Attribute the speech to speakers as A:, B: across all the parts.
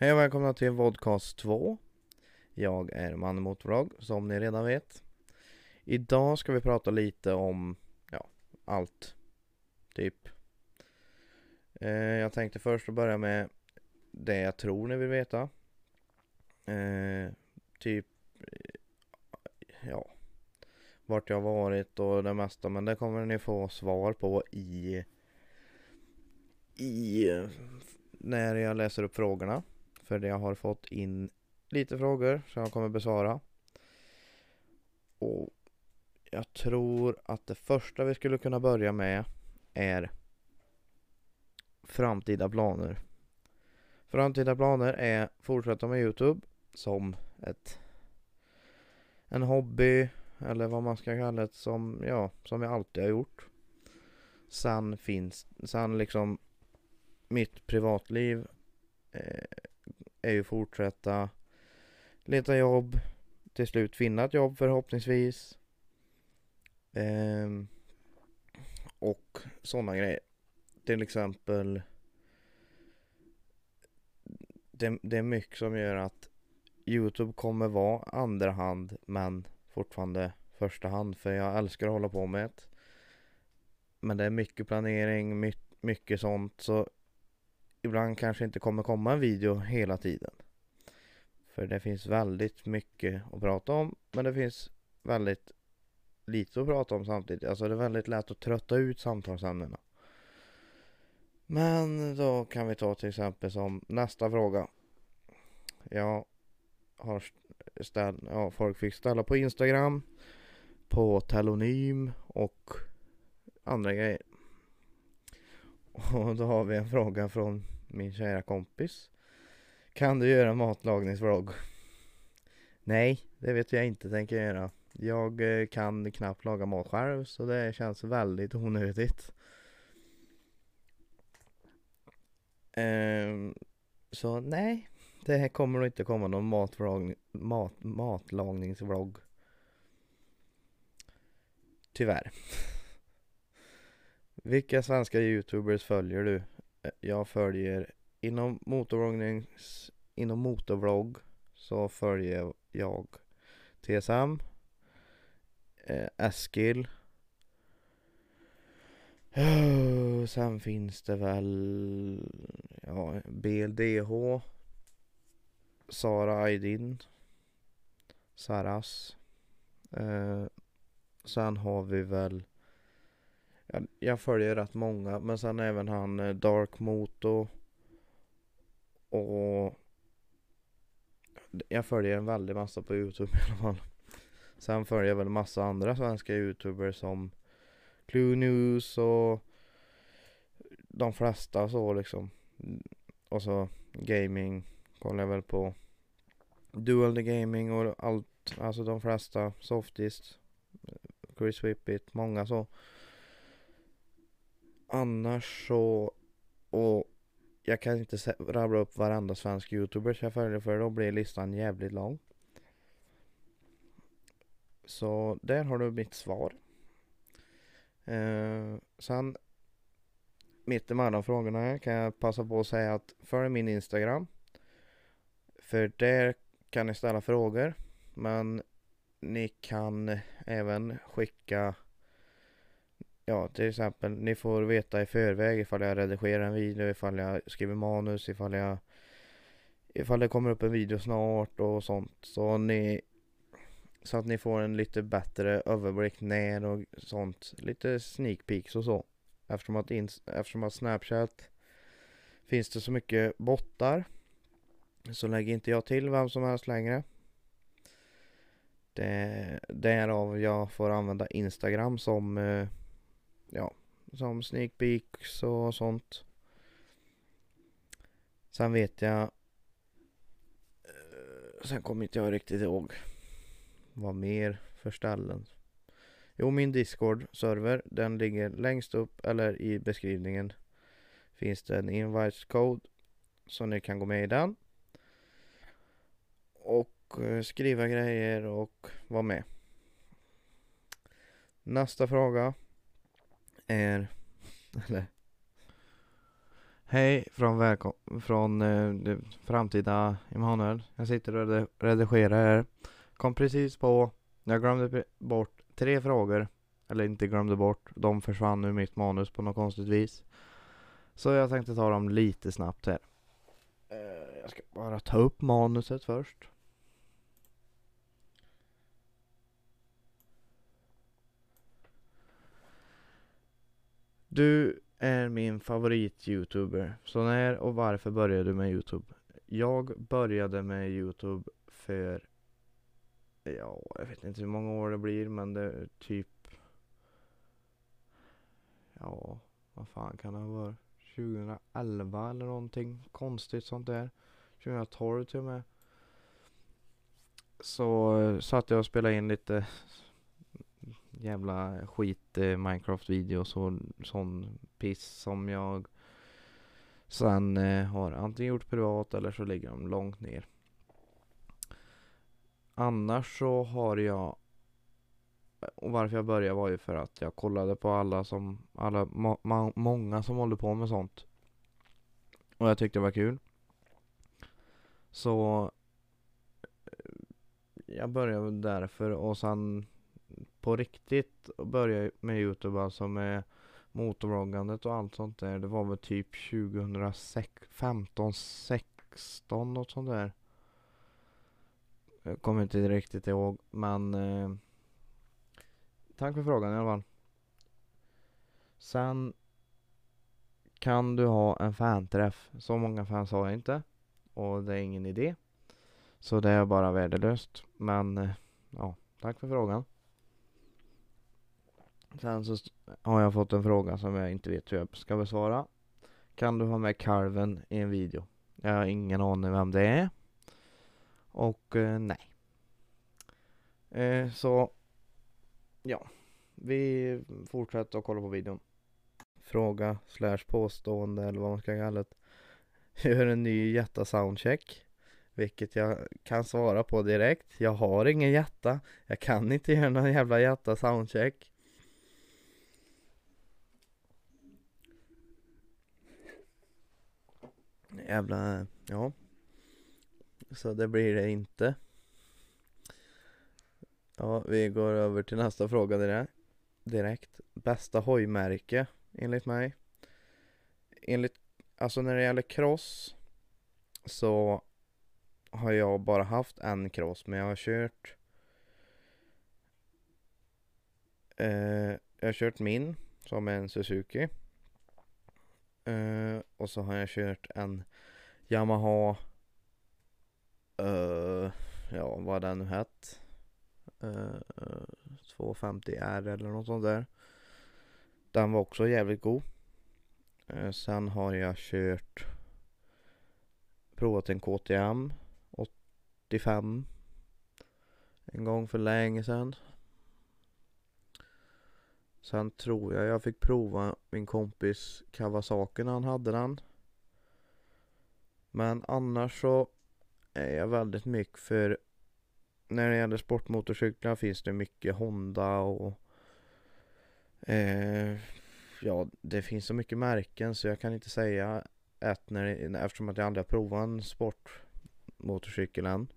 A: Hej och välkomna till Vodcast 2. Jag är Manne Motorvlogg, som ni redan vet. Idag ska vi prata lite om, ja, allt. Typ. Eh, jag tänkte först börja med det jag tror ni vill veta. Eh, typ, eh, ja, vart jag varit och det mesta. Men det kommer ni få svar på i, i, när jag läser upp frågorna. För jag har fått in lite frågor som jag kommer besvara. Och jag tror att det första vi skulle kunna börja med är framtida planer. Framtida planer är fortsätta med Youtube som ett en hobby eller vad man ska kalla det som, ja, som jag alltid har gjort. Sen finns, sen liksom mitt privatliv eh, är ju fortsätta leta jobb, till slut finna ett jobb förhoppningsvis. Ehm, och sådana grejer. Till exempel det, det är mycket som gör att Youtube kommer vara andra hand men fortfarande första hand för jag älskar att hålla på med det. Men det är mycket planering, mycket, mycket sånt så ibland kanske inte kommer komma en video hela tiden. För det finns väldigt mycket att prata om men det finns väldigt lite att prata om samtidigt. Alltså det är väldigt lätt att trötta ut samtalsämnena. Men då kan vi ta till exempel som nästa fråga. Jag har ställt, ja folk fick ställa på Instagram, på telonym och andra grejer. Och då har vi en fråga från min kära kompis. Kan du göra matlagningsvlogg? Nej, det vet jag inte tänker göra. Jag eh, kan knappt laga mat själv så det känns väldigt onödigt. Um, så nej, det kommer nog inte komma någon mat, matlagningsvlogg. Tyvärr. Vilka svenska youtubers följer du? Jag följer inom motorvloggnings, inom motorvlogg så följer jag TSM, eh, Eskil. Oh, sen finns det väl ja, BLDH, Sara Aydin, Saras. Eh, sen har vi väl jag, jag följer rätt många men sen även han eh, Dark Moto och jag följer en väldig massa på Youtube i alla fall. Sen följer jag väl massa andra svenska Youtubers som Clue News och de flesta så liksom. Och så gaming kollar jag väl på Dual the Gaming och allt, alltså de flesta, Softist, eh, Chris Whippet, många så. Annars så, och jag kan inte rabbla upp varenda svensk youtuber jag följer för då blir listan jävligt lång. Så där har du mitt svar. Eh, sen mitt emellan frågorna kan jag passa på att säga att följ min Instagram. För där kan ni ställa frågor. Men ni kan även skicka Ja till exempel ni får veta i förväg ifall jag redigerar en video, ifall jag skriver manus, ifall jag Ifall det kommer upp en video snart och sånt. Så ni Så att ni får en lite bättre överblick när och sånt. Lite sneak peeks och så. Eftersom att, eftersom att Snapchat finns det så mycket bottar så lägger inte jag till vem som helst längre. Det, därav jag får använda Instagram som eh, ja, som sneak peeks och sånt. Sen vet jag eh, Sen kommer inte jag riktigt ihåg vad mer för ställen. Jo, min Discord-server, den ligger längst upp eller i beskrivningen. Finns det en invite code så ni kan gå med i den. Och eh, skriva grejer och vara med. Nästa fråga är, eller Hej från, välkom- från eh, det framtida Emanuel. Jag sitter och redi- redigerar här. Kom precis på, jag glömde pre- bort tre frågor. Eller inte glömde bort, de försvann ur mitt manus på något konstigt vis. Så jag tänkte ta dem lite snabbt här. Eh, jag ska bara ta upp manuset först. Du är min favorit-youtuber. Så när och varför började du med Youtube? Jag började med Youtube för, ja, jag vet inte hur många år det blir, men det är typ, ja, vad fan kan det vara? 2011 eller någonting konstigt sånt där. 2012 till och med. Så eh, satt jag och spelade in lite jävla skit eh, Minecraft-videos och sån piss som jag sen eh, har antingen gjort privat eller så ligger de långt ner. Annars så har jag och varför jag började var ju för att jag kollade på alla som, alla, må, ma, många som håller på med sånt. Och jag tyckte det var kul. Så eh, jag började därför och sen på riktigt började med Youtube alltså med motorvloggandet och allt sånt där. Det var väl typ 2015, 16 något sånt där. Jag kommer inte riktigt ihåg men eh, Tack för frågan i alla fall. Sen kan du ha en fanträff. Så många fans har jag inte. Och det är ingen idé. Så det är bara värdelöst. Men eh, ja, tack för frågan. Sen så har jag fått en fråga som jag inte vet hur jag ska besvara. Kan du ha med kalven i en video? Jag har ingen aning vem det är. Och eh, nej. Eh, så ja, vi fortsätter att kolla på videon. Fråga slash påstående eller vad man ska kalla det. Gör en ny jätta soundcheck. Vilket jag kan svara på direkt. Jag har ingen jätta. Jag kan inte göra någon jävla jätta soundcheck. Jävla, ja. Så det blir det inte. Ja, vi går över till nästa fråga direkt. direkt. Bästa hojmärke enligt mig. Enligt, alltså när det gäller cross så har jag bara haft en cross men jag har kört eh, Jag har kört min som är en Suzuki. Uh, och så har jag kört en Yamaha uh, Ja vad den nu hette uh, 250R eller något sånt där. Den var också jävligt god. Eh, sen har jag kört provat en KTM 85 en gång för länge sedan. Sen tror jag jag fick prova min kompis Kawasaki när han hade den. Men annars så är jag väldigt mycket för när det gäller sportmotorcyklar finns det mycket Honda och eh, ja, det finns så mycket märken så jag kan inte säga ett när det, eftersom att jag aldrig har provat en sportmotorcykel än.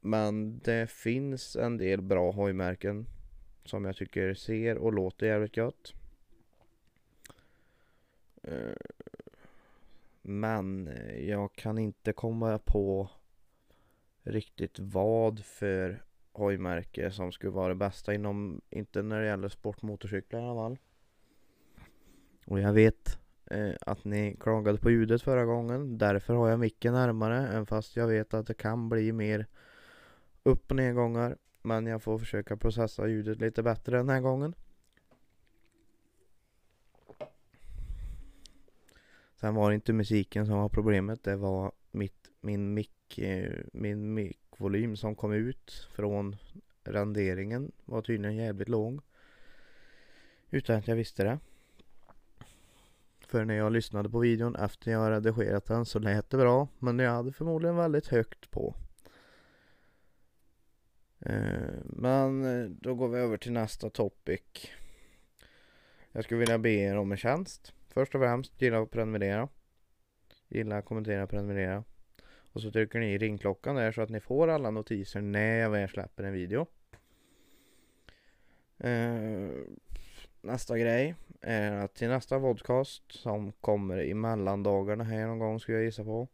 A: Men det finns en del bra hojmärken som jag tycker ser och låter jävligt gött. Eh, men jag kan inte komma på riktigt vad för hojmärke som skulle vara det bästa inom, inte när det gäller sportmotorcyklar i alla fall. Och jag vet eh, att ni klagade på ljudet förra gången, därför har jag micken närmare, även fast jag vet att det kan bli mer upp och nedgångar. Men jag får försöka processa ljudet lite bättre den här gången. Sen var det inte musiken som var problemet, det var mitt, min mick, eh, min mickvolym som kom ut från renderingen var tydligen jävligt låg. Utan att jag visste det. För när jag lyssnade på videon efter jag redigerat den så lät det bra. Men jag hade förmodligen väldigt högt på. Eh, men eh, då går vi över till nästa topic. Jag skulle vilja be er om en tjänst. först och främst gilla och prenumerera. Gilla, kommentera, prenumerera. Och så trycker ni i ringklockan där så att ni får alla notiser när jag väl släpper en video. Eh, nästa grej är att till nästa podcast som kommer i mellandagarna här någon gång skulle jag gissa på.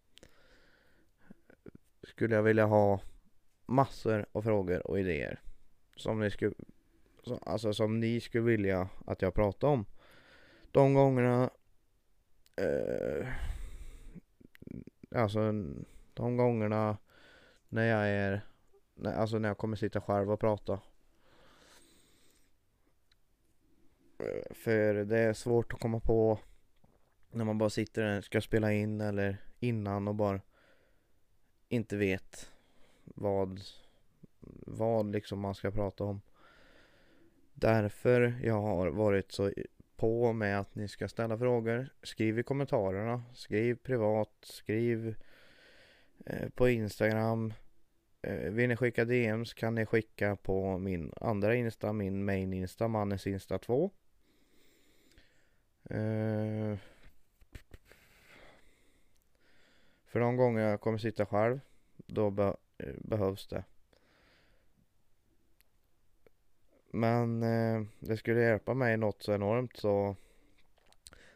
A: Skulle jag vilja ha massor av frågor och idéer. Som ni skulle, alltså som ni skulle vilja att jag pratar om. De gångerna eh, Alltså de gångerna när jag är när, Alltså när jag kommer sitta själv och prata eh, För det är svårt att komma på när man bara sitter och ska spela in eller innan och bara inte vet vad, vad liksom man ska prata om. Därför jag har varit så på med att ni ska ställa frågor. Skriv i kommentarerna, skriv privat, skriv eh, på Instagram. Eh, vill ni skicka DMs kan ni skicka på min andra Insta, min main Insta, Mannes Insta 2. Eh, för de gånger jag kommer sitta själv, då Eh, behövs det. Men eh, det skulle hjälpa mig något så enormt så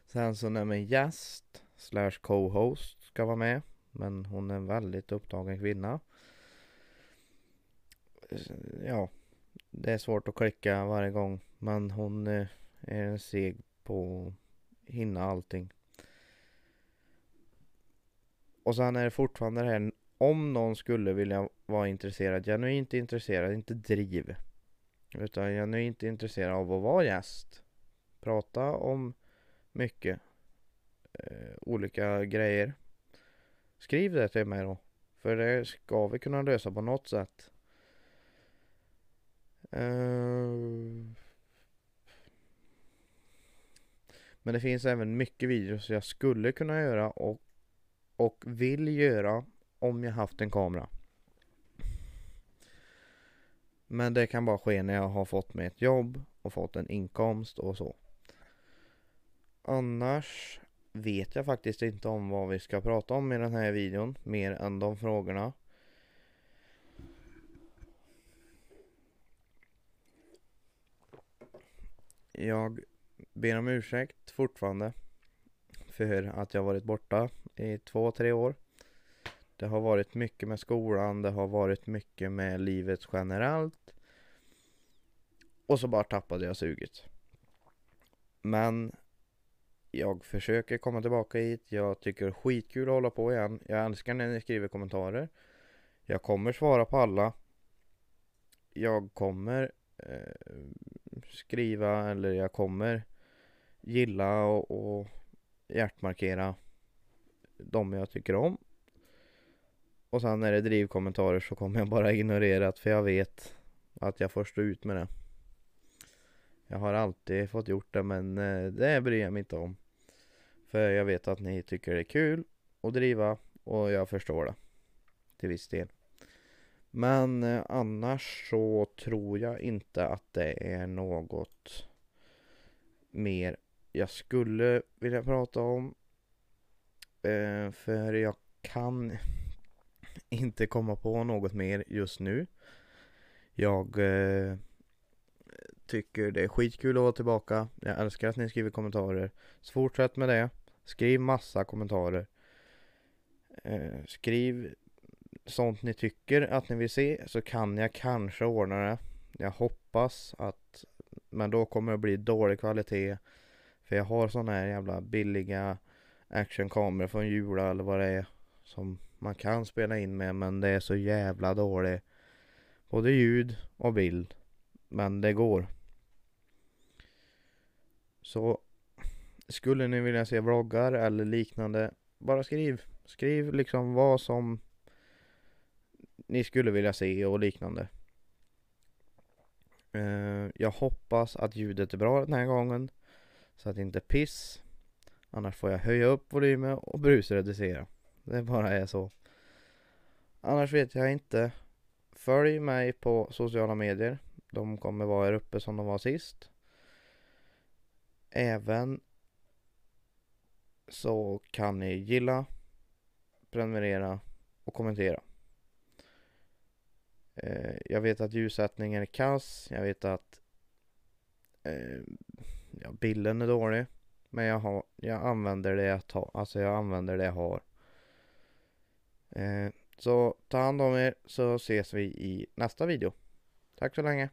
A: Sen så när min gäst slash co-host ska vara med Men hon är en väldigt upptagen kvinna eh, Ja Det är svårt att klicka varje gång Men hon eh, är en seg på hinna allting. Och sen är det fortfarande det här om någon skulle vilja vara intresserad, genuint intresserad, inte driv. Utan genuint intresserad av att vara gäst. Prata om mycket eh, olika grejer. Skriv det till mig då. För det ska vi kunna lösa på något sätt. Eh, men det finns även mycket videos jag skulle kunna göra och, och vill göra om jag haft en kamera. Men det kan bara ske när jag har fått mig ett jobb och fått en inkomst och så. Annars vet jag faktiskt inte om vad vi ska prata om i den här videon mer än de frågorna. Jag ber om ursäkt fortfarande för att jag varit borta i två, tre år. Det har varit mycket med skolan, det har varit mycket med livet generellt. Och så bara tappade jag suget. Men jag försöker komma tillbaka hit. Jag tycker det är skitkul att hålla på igen. Jag älskar när ni skriver kommentarer. Jag kommer svara på alla. Jag kommer eh, skriva eller jag kommer gilla och, och hjärtmarkera de jag tycker om. Och sen när det är drivkommentarer så kommer jag bara ignorera det för jag vet att jag får stå ut med det. Jag har alltid fått gjort det men eh, det bryr jag mig inte om. För jag vet att ni tycker det är kul att driva och jag förstår det. Till viss del. Men eh, annars så tror jag inte att det är något mer jag skulle vilja prata om. Eh, för jag kan inte komma på något mer just nu. Jag eh, tycker det är skitkul att vara tillbaka. Jag älskar att ni skriver kommentarer. Så fortsätt med det. Skriv massa kommentarer. Eh, skriv sånt ni tycker att ni vill se så kan jag kanske ordna det. Jag hoppas att men då kommer det bli dålig kvalitet för jag har såna här jävla billiga actionkameror från Jula eller vad det är. Som man kan spela in med men det är så jävla dåligt. Både ljud och bild. Men det går. Så skulle ni vilja se vloggar eller liknande. Bara skriv. Skriv liksom vad som ni skulle vilja se och liknande. Eh, jag hoppas att ljudet är bra den här gången. Så att det inte är piss. Annars får jag höja upp volymen och brusreducera. Det bara är så. Annars vet jag inte. Följ mig på sociala medier. De kommer vara här uppe som de var sist. Även så kan ni gilla, prenumerera och kommentera. Eh, jag vet att ljussättningen är kass, jag vet att eh, ja, bilden är dålig. Men jag, har, jag använder det jag tar, alltså jag använder det jag har. Eh, så ta hand om er så ses vi i nästa video. Tack så länge.